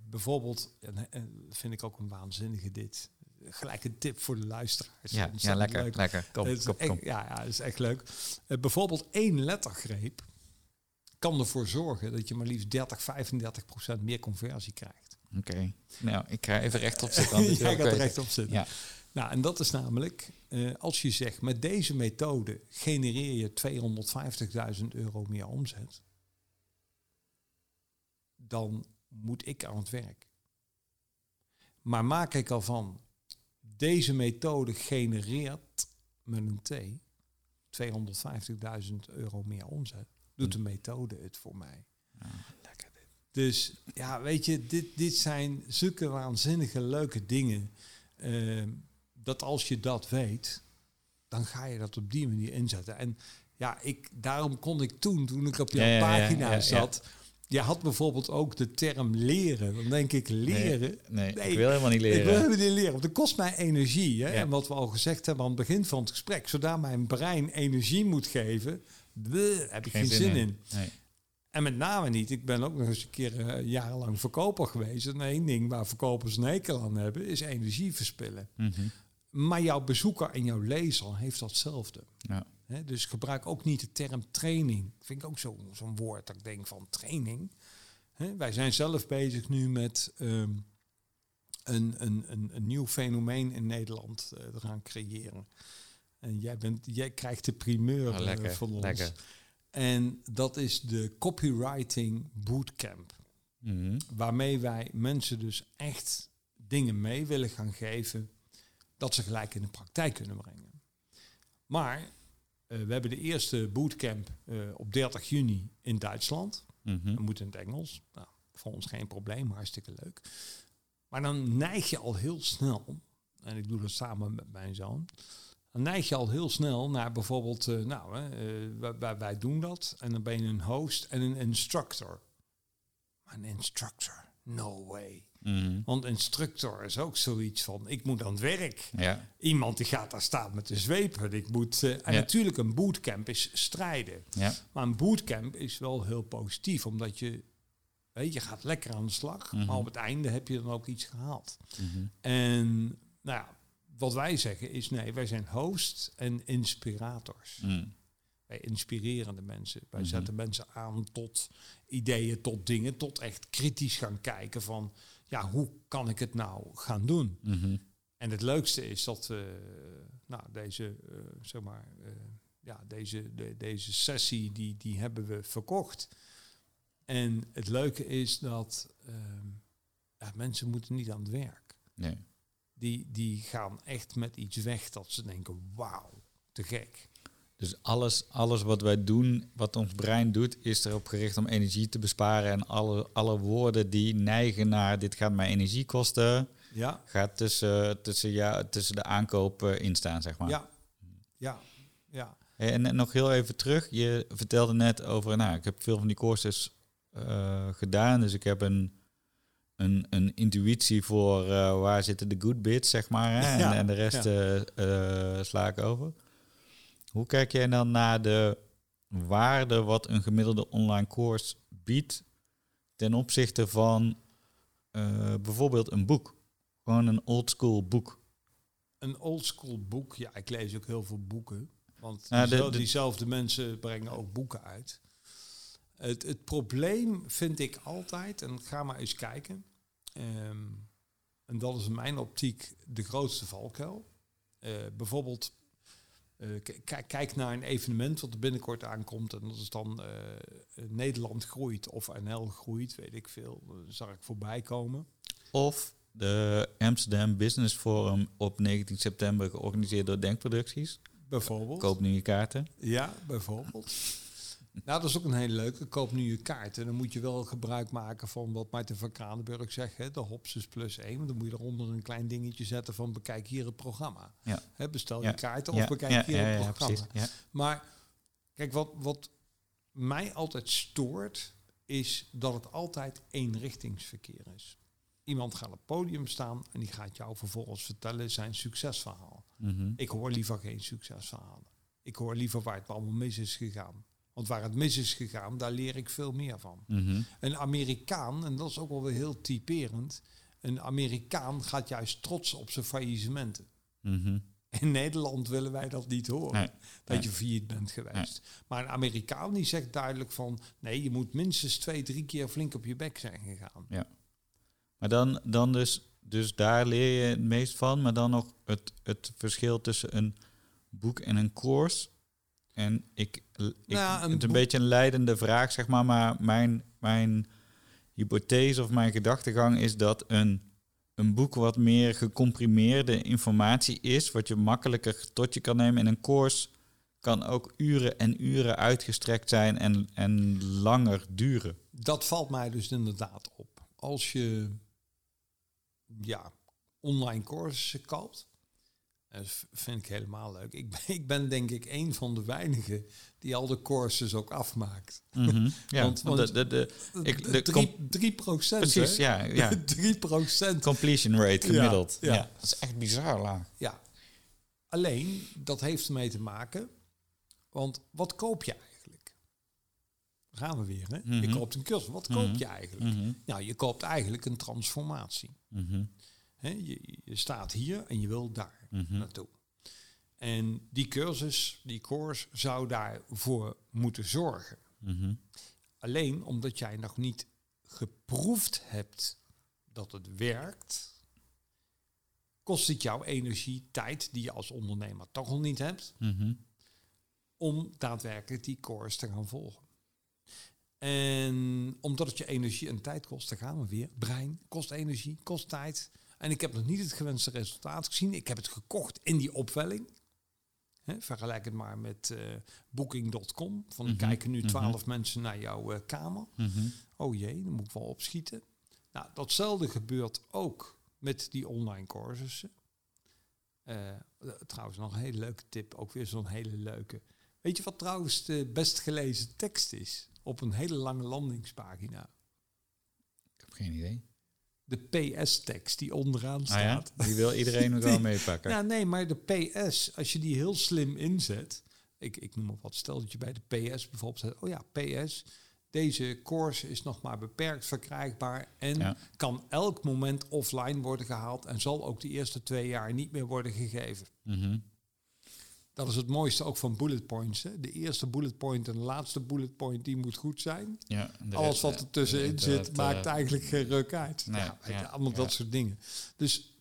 bijvoorbeeld, en, en vind ik ook een waanzinnige dit. Gelijk een tip voor de luisteraars. Ja, ja lekker, leuk. lekker. Kom, is kom, echt- kom. Ja, ja, dat is echt leuk. Eh, bijvoorbeeld één lettergreep kan ervoor zorgen dat je maar liefst 30, 35 procent meer conversie krijgt. Oké. Nou, ik ga even rechtop zitten. Jij gaat recht op zitten. Ja. Nou, en dat is namelijk, eh, als je zegt, met deze methode genereer je 250.000 euro meer omzet, dan moet ik aan het werk. Maar maak ik al van, deze methode genereert met een T 250.000 euro meer omzet, doet de methode het voor mij. Ja, lekker dit. Dus ja, weet je, dit, dit zijn zulke waanzinnige leuke dingen. eh, dat als je dat weet, dan ga je dat op die manier inzetten. En ja, ik, daarom kon ik toen, toen ik op jouw Ja, pagina ja. zat, je had bijvoorbeeld ook de term leren. Dan denk ik, leren. Nee, nee, Nee, ik wil helemaal niet Ik wil leren. helemaal niet leren, want het kost mij energie. Hè? Ja. En wat we al gezegd hebben aan het begin van het gesprek, zodra mijn brein energie moet geven, bleh, heb ik geen, zin in. Nee. En met name niet. Ik ben ook nog eens een keer eh, jarenlang verkoper geweest. En één ding waar verkopers een hekel aan hebben, is energie verspillen. Mhm. Maar jouw bezoeker en jouw lezer heeft datzelfde. Ja. Dus gebruik ook niet de term training. Vind ik ook zo- zo'n woord dat ik denk van training. Wij zijn zelf bezig nu met ehm, een, een, een, een nieuw fenomeen in Nederland eh, te gaan creëren. En jij, bent, jij krijgt de primeur Oh, eh, lekker, van ons. lekker. En dat is de Copywriting Bootcamp. Mhm. Waarmee wij mensen dus echt dingen mee willen gaan geven dat ze gelijk in de praktijk kunnen brengen. Maar eh, we hebben de eerste bootcamp eh, op 30 juni in Duitsland. Mhm. Dat moet in het Engels. Nou, voor ons geen probleem, hartstikke leuk. Maar dan neig je al heel snel, en ik doe dat samen met mijn zoon, dan neig je al heel snel naar bijvoorbeeld, eh, nou, wij- wij, wij doen dat en dan ben je een host en een instructor. Maar een instructor, no way. Mhm. Want instructor is ook zoiets van, ik moet aan het werk. Ja. Iemand die gaat daar staan met de zweep. en Ik moet, eh, en Ja. natuurlijk een bootcamp is strijden. Ja. Maar een bootcamp is wel heel positief, omdat je, weet, je gaat lekker aan de slag, Mhm. maar op het einde heb je dan ook iets gehaald. Mhm. En nou ja, wat wij zeggen is nee, wij zijn host en inspirators. Wij inspireren de mensen. Wij Mhm. zetten mensen aan tot ideeën, tot dingen, tot echt kritisch gaan kijken van, ja, hoe kan ik het nou gaan doen? Mhm. En het leukste is dat nou, deze, eh, zeg maar, eh, ja, deze, de, deze sessie, die, die hebben we verkocht. En het leuke is dat ehm, ja, mensen moeten niet aan het werk. Nee. Die, die gaan echt met iets weg dat ze denken, wauw, te gek. Dus alles, alles wat wij doen, wat ons brein doet, is erop gericht om energie te besparen. En alle, alle woorden die neigen naar dit gaat mij energie kosten, Ja, gaat tussen, tussen, ja, tussen de aankoop eh, instaan, zeg maar. ja, ja, ja. En, en nog heel even terug, je vertelde net over, nou, ik heb veel van die courses eh, gedaan, dus ik heb een, een, een intuïtie voor eh, waar zitten de good bits, zeg maar, hè, en, Ja, en de rest ja. sla ik over. Hoe kijk jij dan naar de waarde wat een gemiddelde online course biedt ten opzichte van eh, bijvoorbeeld een boek? Gewoon een old school boek. Een oldschool boek, ja, ik lees ook heel veel boeken. Want de- diezelfde, de- diezelfde mensen brengen ook boeken uit. Het, het probleem vind ik altijd, en ga maar eens kijken. ehm, en dat is in mijn optiek de grootste valkuil. Eh, bijvoorbeeld, kijk- kijk naar een evenement wat er binnenkort aankomt. En dat is dan eh, Nederland groeit of NL groeit, weet ik veel. Dat zag ik voorbij komen. Of de Amsterdam Business Forum op 19 september georganiseerd door Denkproducties. Bijvoorbeeld. Koop nu je kaarten. Ja, bijvoorbeeld. nou, dat is ook een hele leuke. Koop nu je kaart. En dan moet je wel gebruik maken van wat Martin van Kranenburg zegt. Hè, de Hopsus plus 1. Want dan moet je eronder een klein dingetje zetten van bekijk hier het programma. Ja. Hè, bestel Ja. je kaarten of bekijk hier het ja, programma. Maar kijk, wat, wat mij altijd stoort, is dat het altijd eenrichtingsverkeer is. Iemand gaat op het podium staan en die gaat jou vervolgens vertellen zijn succesverhaal. Mhm. Ik hoor liever geen succesverhalen. Ik hoor liever waar het allemaal mis is gegaan. Want waar het mis is gegaan, daar leer ik veel meer van. Mhm. Een Amerikaan, en dat is ook wel weer heel typerend, een Amerikaan gaat juist trots op zijn faillissementen. Mhm. In Nederland willen wij dat niet horen, Nee. dat Nee. je failliet bent geweest. Maar een Amerikaan die zegt duidelijk van, nee, je moet minstens twee, drie keer flink op je bek zijn gegaan. Maar dan, dan dus dus daar leer je het meest van. Maar dan nog het, het verschil tussen een boek en een course. En ik, ik Nou, een het is een beetje een leidende vraag, zeg maar. Maar mijn, mijn hypothese of mijn gedachtegang is dat een, een boek wat meer gecomprimeerde informatie is, wat je makkelijker tot je kan nemen. En een course kan ook uren en uren uitgestrekt zijn en, en langer duren. Dat valt mij dus inderdaad op. Als je ja, online courses koopt, dat vind ik helemaal leuk. Ik ben, ik ben denk ik een van de weinigen die al de courses ook afmaakt. Mhm. Ja, Want- de, de, de, Ik- de drie, drie procent, precies, hè? ja, ja. Drie procent. Completion rate gemiddeld. Ja, Ja, ja. Dat is echt bizar laag. Ja. Alleen, dat heeft ermee te maken, want wat koop je eigenlijk? Daar gaan we weer, hè? Je Mhm. koopt een cursus. Wat koop je eigenlijk? Mhm. Nou, je koopt eigenlijk een transformatie. Je, je staat hier en je wil daar Mhm. naartoe. En die cursus, die course, zou daarvoor moeten zorgen. Mhm. Alleen omdat jij nog niet geproefd hebt dat het werkt, kost het jou energie, tijd die je als ondernemer toch al niet hebt, Mhm. om daadwerkelijk die course te gaan volgen. En omdat het je energie en tijd kost, daar gaan we weer. Brein kost energie, kost tijd. En ik heb nog niet het gewenste resultaat gezien. Ik heb het gekocht in die opwelling. Vergelijk het maar met eh, booking.com. Van Mhm, kijken nu mhm. twaalf mensen naar jouw eh, kamer. Mhm. Oh jee, dan moet ik wel opschieten. Nou, datzelfde gebeurt ook met die online cursussen. Eh, trouwens, nog een hele leuke tip. Ook weer zo'n hele leuke. Weet je wat trouwens de best gelezen tekst is? Op een hele lange landingspagina. Ik heb geen idee. De PS-tekst die onderaan Ah ja, staat. die wil iedereen wel meepakken. Ja, nee, maar de PS, als je die heel slim inzet. Ik, ik noem maar wat, stel dat je bij de PS bijvoorbeeld zegt, oh ja, PS, deze course is nog maar beperkt verkrijgbaar en Ja. kan elk moment offline worden gehaald en zal ook de eerste twee jaar niet meer worden gegeven. Mhm. Dat is het mooiste ook van bullet points. Hè? De eerste bullet point en de laatste bullet point, die moet goed zijn. Ja, Alles wat er tussenin zit, maakt eh, eigenlijk geen ruk uit. nee, Ja, ja, allemaal dat soort dingen. Dus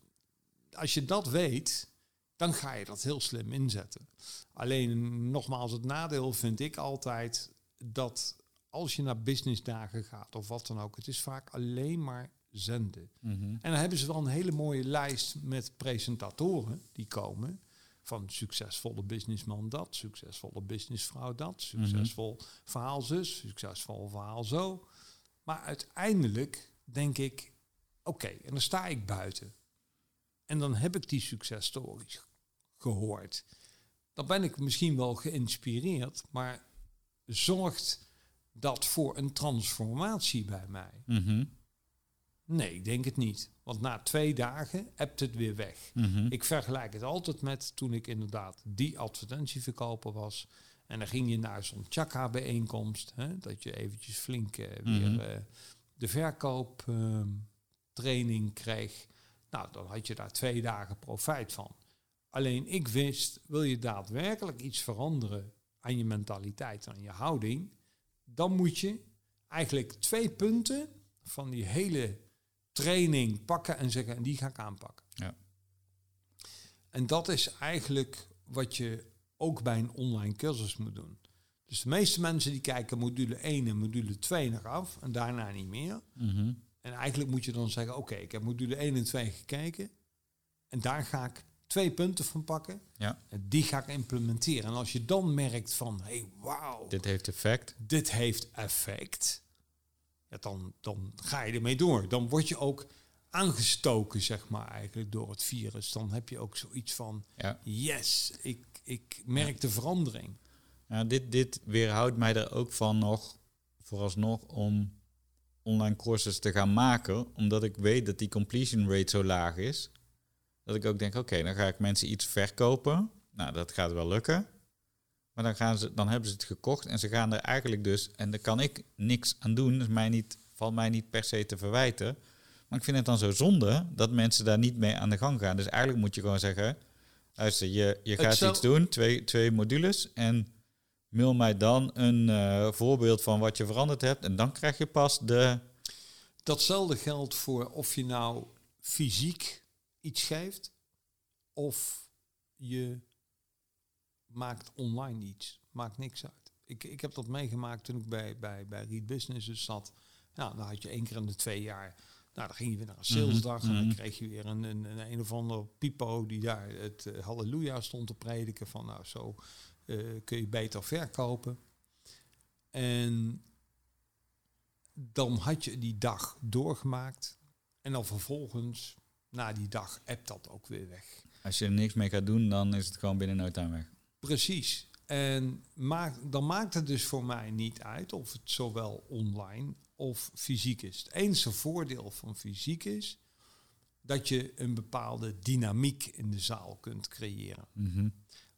als je dat weet, dan ga je dat heel slim inzetten. Alleen nogmaals, het nadeel vind ik altijd dat als je naar businessdagen gaat of wat dan ook, het is vaak alleen maar zenden. mhm. En dan hebben ze wel een hele mooie lijst met presentatoren die komen. Van succesvolle businessman dat, succesvolle businessvrouw dat, succesvol verhaal zus, succesvol verhaal zo. Maar uiteindelijk denk ik, oké, en dan sta ik buiten. En dan heb ik die successtories gehoord. Dan ben ik misschien wel geïnspireerd, maar zorgt dat voor een transformatie bij mij? Mhm. Nee, ik denk het niet. Want na twee dagen hebt het weer weg. Mhm. Ik vergelijk het altijd met toen ik inderdaad die advertentieverkoper was. En dan ging je naar zo'n Chaka-bijeenkomst. Hè, dat je eventjes flink eh, weer Mhm. eh, de verkooptraining kreeg. Nou, dan had je daar twee dagen profijt van. Alleen ik wist, wil je daadwerkelijk iets veranderen aan je mentaliteit, aan je houding, dan moet je eigenlijk twee punten van die hele training pakken en zeggen, en die ga ik aanpakken. Ja. En dat is eigenlijk wat je ook bij een online cursus moet doen. Dus de meeste mensen die kijken module 1 en module 2 nog af en daarna niet meer. Mhm. En eigenlijk moet je dan zeggen, oké, ik heb module 1 en 2 gekeken. En daar ga ik twee punten van pakken. Ja. En die ga ik implementeren. En als je dan merkt van, hey, wauw, Dit heeft effect. dit heeft effect. Ja, dan, dan ga je ermee door. Dan word je ook aangestoken, zeg maar, eigenlijk door het virus. Dan heb je ook zoiets van, Ja. yes, ik, ik merk de verandering. Ja, dit, dit weerhoudt mij er ook van nog, vooralsnog, om online courses te gaan maken. Omdat ik weet dat die completion rate zo laag is. Dat ik ook denk, oké, dan ga ik mensen iets verkopen. Nou, dat gaat wel lukken. Maar dan, gaan ze, dan hebben ze het gekocht en ze gaan er eigenlijk dus... En daar kan ik niks aan doen. Dus mij niet, valt mij niet per se te verwijten. Maar ik vind het dan zo zonde dat mensen daar niet mee aan de gang gaan. Dus eigenlijk moet je gewoon zeggen... Luister, je, je gaat iets doen, twee, twee modules... en mail mij dan een eh, voorbeeld van wat je veranderd hebt. En dan krijg je pas de... Datzelfde geldt voor of je nou fysiek iets geeft of je maakt online iets. Maakt niks uit. Ik, ik heb dat meegemaakt toen ik bij, bij, bij Read Business dus zat. Nou, dan had je één keer in de twee jaar. Nou, dan ging je weer naar een salesdag en dan mhm. kreeg je weer een, een, een, een of ander pipo die daar het eh, halleluja stond te prediken van nou zo eh, kun je beter verkopen. En dan had je die dag doorgemaakt en dan vervolgens na die dag appt dat ook weer weg. Als je er niks mee gaat doen, dan is het gewoon binnen no time weg. Precies. En maak, dan maakt het dus voor mij niet uit of het zowel online of fysiek is. Het enige voordeel van fysiek is dat je een bepaalde dynamiek in de zaal kunt creëren. Mhm.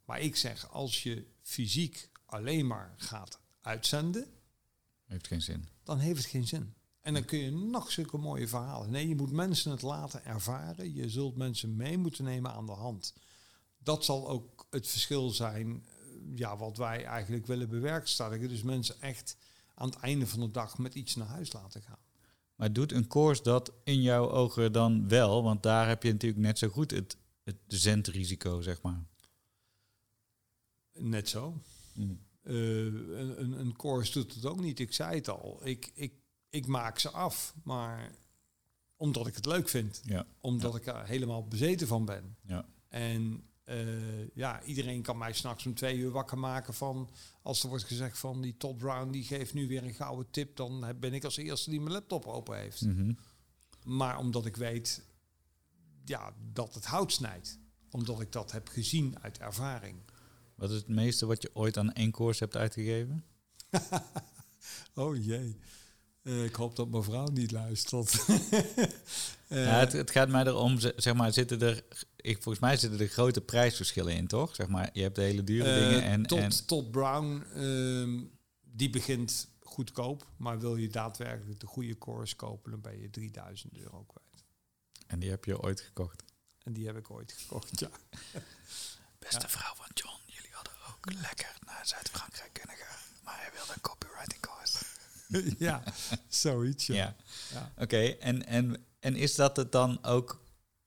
Maar ik zeg, als je fysiek alleen maar gaat uitzenden, Heeft geen zin. dan heeft het geen zin. En dan kun je nog zulke mooie verhalen. Nee, je moet mensen het laten ervaren. Je zult mensen mee moeten nemen aan de hand. Dat zal ook het verschil zijn, eh, ja, wat wij eigenlijk willen bewerkstelligen. Dus mensen echt aan het einde van de dag met iets naar huis laten gaan. Maar doet een course dat in jouw ogen dan wel? Want daar heb je natuurlijk net zo goed het, het zendrisico, zeg maar. Net zo. Mhm. Eh, een, een, een course doet het ook niet. Ik zei het al. Ik, ik, ik maak ze af, maar omdat ik het leuk vind. Ja. Omdat ik er helemaal bezeten van ben. Ja. En eh, ja, iedereen kan mij s'nachts om twee uur wakker maken van... als er wordt gezegd van die Todd Brown die geeft nu weer een gouden tip... dan ben ik als eerste die mijn laptop open heeft. Mhm. Maar omdat ik weet ja, dat het hout snijdt. Omdat ik dat heb gezien uit ervaring. Wat is het meeste wat je ooit aan één course hebt uitgegeven? Oh jee. Eh, ik hoop dat mevrouw niet luistert. Eh, ja, het, het gaat mij erom, ze- zeg maar, zitten er, ik, volgens mij zitten er grote prijsverschillen in, toch? Zeg maar, je hebt de hele dure eh, dingen en, Todd, en Todd Brown, ehm, die begint goedkoop. Maar wil je daadwerkelijk de goede course kopen, dan ben je 3000 euro kwijt. en die heb je ooit gekocht. En die heb ik ooit gekocht, ja. Beste Ja. vrouw van John, jullie hadden ook lekker naar Zuid-Frankrijk kunnen gaan, maar hij wilde een copywriting course. ja, zoiets, ja. Ja, Ja. oké. En, en, en is dat het dan ook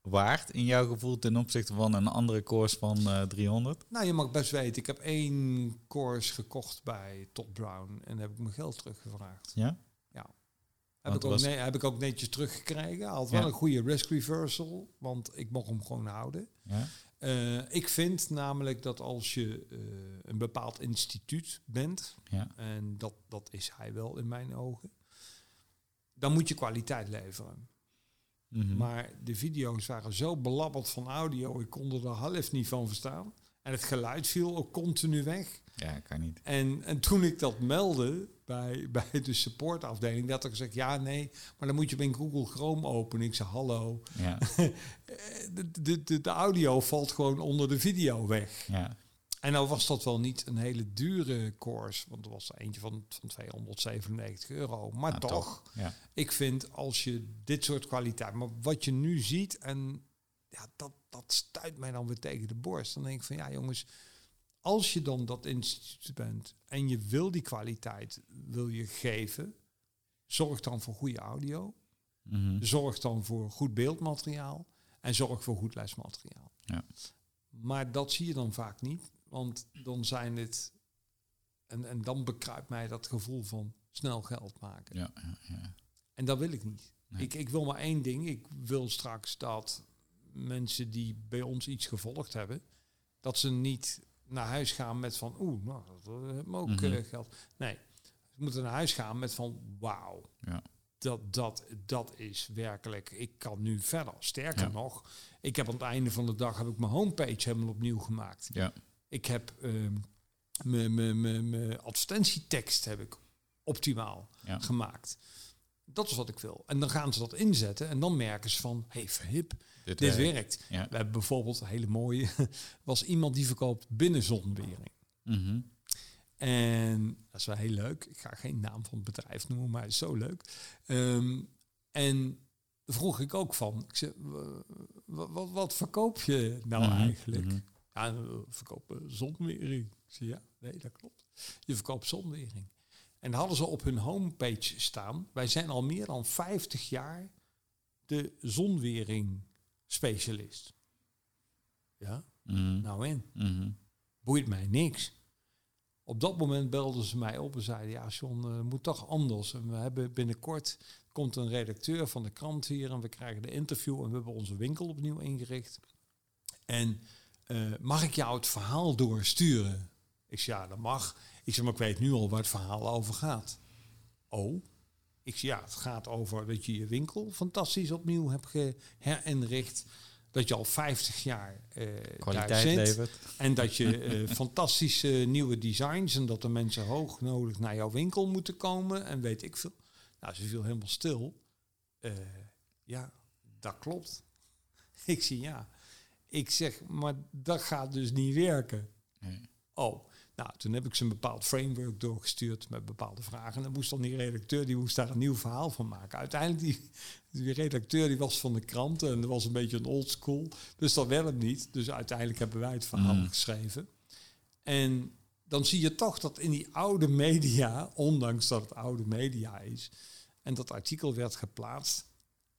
waard in jouw gevoel ten opzichte van een andere course van eh 300? Nou, je mag best weten, ik heb één course gekocht bij Todd Brown en heb ik mijn geld teruggevraagd. Ja? Heb Want ik, ook was- ne- heb ik ook netjes teruggekregen. Had wel Ja. een goede risk reversal, want ik mocht hem gewoon houden. Ja? Eh, ik vind namelijk dat als je eh, een bepaald instituut bent, Ja. en dat, dat is hij wel in mijn ogen, dan moet je kwaliteit leveren. Mhm. Maar de video's waren zo belabberd van audio, ik kon er de half niet van verstaan. En het geluid viel ook continu weg. Ja, kan niet. En, en toen ik dat meldde bij, bij de supportafdeling, werd er gezegd, ja nee, maar dan moet je bij Google Chrome openen. Ik zei, hallo, Ja, Eh, de, de, de, de audio valt gewoon onder de video weg. ja. En nou was dat wel niet een hele dure course, want er was er eentje van, van 297 euro. Maar Nou, toch, Ja. ik vind als je dit soort kwaliteit, maar wat je nu ziet, en ja, dat, dat stuit mij dan weer tegen de borst. Dan denk ik van ja jongens, als je dan dat instituut bent en je wil die kwaliteit, wil je geven, zorg dan voor goede audio, Mhm. zorg dan voor goed beeldmateriaal en zorg voor goed lesmateriaal. Ja. Maar dat zie je dan vaak niet, want dan zijn het, en, en dan bekruipt mij dat gevoel van snel geld maken. Ja, ja, ja. En dat wil ik niet. Nee. Ik, ik wil maar één ding. Ik wil straks dat mensen die bij ons iets gevolgd hebben, dat ze niet naar huis gaan met van, oeh, nou, dat me ook Mhm. eh, geld. Nee, ze moeten naar huis gaan met van, wauw, Ja. dat, dat, dat is werkelijk, ik kan nu verder. Sterker Ja. nog, ik heb aan het einde van de dag heb ik mijn homepage helemaal opnieuw gemaakt. Ja. Ik heb ehm, mijn- advertentietekst heb ik optimaal Ja. gemaakt. Dat is wat ik wil. En dan gaan ze dat inzetten en dan merken ze van, hey, verhip, Dit, dit werkt. werkt. Ja. We hebben bijvoorbeeld een hele mooie, was iemand die verkoopt binnenzonwering. Mhm. En dat is wel heel leuk. Ik ga geen naam van het bedrijf noemen, maar het is zo leuk. Ehm, en vroeg ik ook van, ik zei, "Wa- wa- wat, wat verkoop je nou Mhm, eigenlijk? mhm. Ja, we verkopen zonwering. Zei, ja, nee, dat klopt. Je verkoopt zonwering. En hadden ze op hun homepage staan, wij zijn al meer dan 50 jaar de zonwering specialist. Ja, Mhm. nou en? Mhm. Boeit mij niks. Op dat moment belden ze mij op en zeiden, ja John, eh, moet toch anders. En we hebben binnenkort, komt een redacteur van de krant hier en we krijgen de interview en we hebben onze winkel opnieuw ingericht. En eh, mag ik jou het verhaal doorsturen? Ik zei, ja, dat mag. Ik zeg, maar ik weet nu al waar het verhaal over gaat. Oh? Ik zei, ja, het gaat over dat je je winkel fantastisch opnieuw hebt geherinricht. Dat je al 50 jaar daar Kwaliteit zit. levert. En dat je eh, fantastische nieuwe designs en dat de mensen hoog nodig naar jouw winkel moeten komen en weet ik veel. Nou, ze viel helemaal stil. Ja, dat klopt. Ik zie ja. Ik zeg, maar dat gaat dus niet werken. Nee. Oh, nou, toen heb ik ze een bepaald framework doorgestuurd met bepaalde vragen. En dan moest dan die redacteur, die moest daar een nieuw verhaal van maken. Uiteindelijk, die, die redacteur die was van de kranten en dat was een beetje een old school. Dus dat werd het niet. Dus uiteindelijk hebben wij het verhaal Mm. geschreven. En dan zie je toch dat in die oude media, ondanks dat het oude media is, en dat artikel werd geplaatst.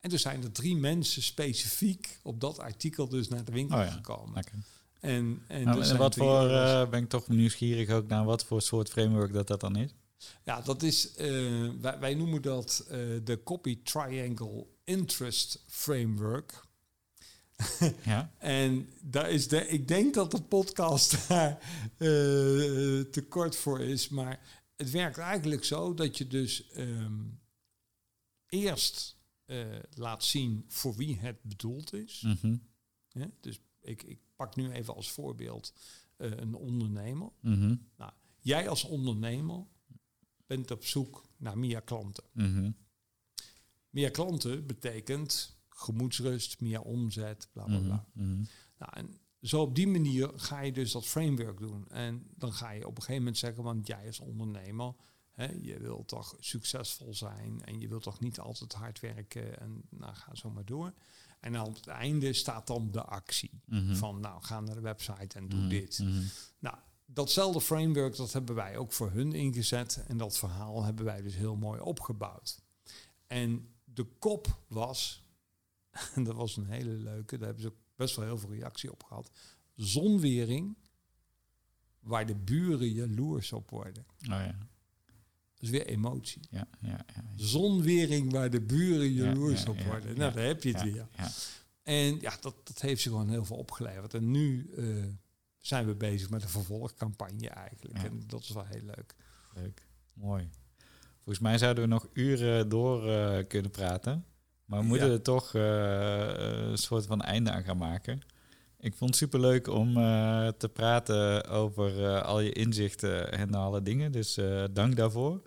En toen zijn er drie mensen specifiek op dat artikel dus naar de winkel Oh ja, gekomen. Lekker. En, en, Nou, dus en wat voor, eh, ben ik toch nieuwsgierig ook naar wat voor soort framework dat dat dan is? Ja, dat is, eh, wij, wij noemen dat eh, de Copy Triangle Interest Framework. Ja. En daar is de, ik denk dat de podcast daar te kort voor is, maar het werkt eigenlijk zo dat je dus ehm, eerst laat zien voor wie het bedoeld is. Mhm. Dus ik, ik pak nu even als voorbeeld eh, een ondernemer. Mhm. Jij als ondernemer bent op zoek naar meer klanten. Mhm. Meer klanten betekent gemoedsrust, meer omzet, bla bla bla. Nou, en zo op die manier ga je dus dat framework doen. En dan ga je op een gegeven moment zeggen, want jij als ondernemer, je wilt toch succesvol zijn en je wilt toch niet altijd hard werken en nou ga zo maar door. En op het einde staat dan de actie Mhm. van, nou ga naar de website en doe Mhm. dit. Mhm. Nou, datzelfde framework, dat hebben wij ook voor hun ingezet. En dat verhaal hebben wij dus heel mooi opgebouwd. En de kop was, en dat was een hele leuke, daar hebben ze ook best wel heel veel reactie op gehad. Zonwering, waar de buren jaloers op worden. Oh ja. Is weer emotie. Ja, ja, ja. Zonwering waar de buren Ja, jaloers ja, op worden. nou, daar heb je het weer. En ja, dat, dat heeft ze gewoon heel veel opgeleverd. En nu eh, zijn we bezig met een vervolgcampagne eigenlijk. En dat is wel heel leuk. Leuk. Mooi. Volgens mij zouden we nog uren door eh, kunnen praten. Maar we moeten er toch eh, een soort van einde aan gaan maken. Ik vond het superleuk om eh, te praten over eh, al je inzichten en alle dingen. Dus eh, dank daarvoor.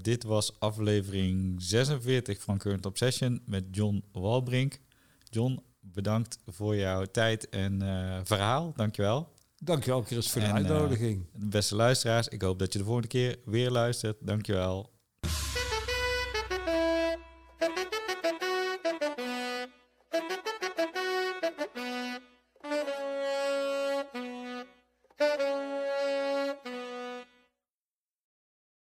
Dit was aflevering 46 van Current Obsession met John Walbrink. John, bedankt voor jouw tijd en verhaal. Dankjewel. Dankjewel Chris voor de En, uitnodiging. Beste luisteraars, ik hoop dat je de volgende keer weer luistert. Dankjewel.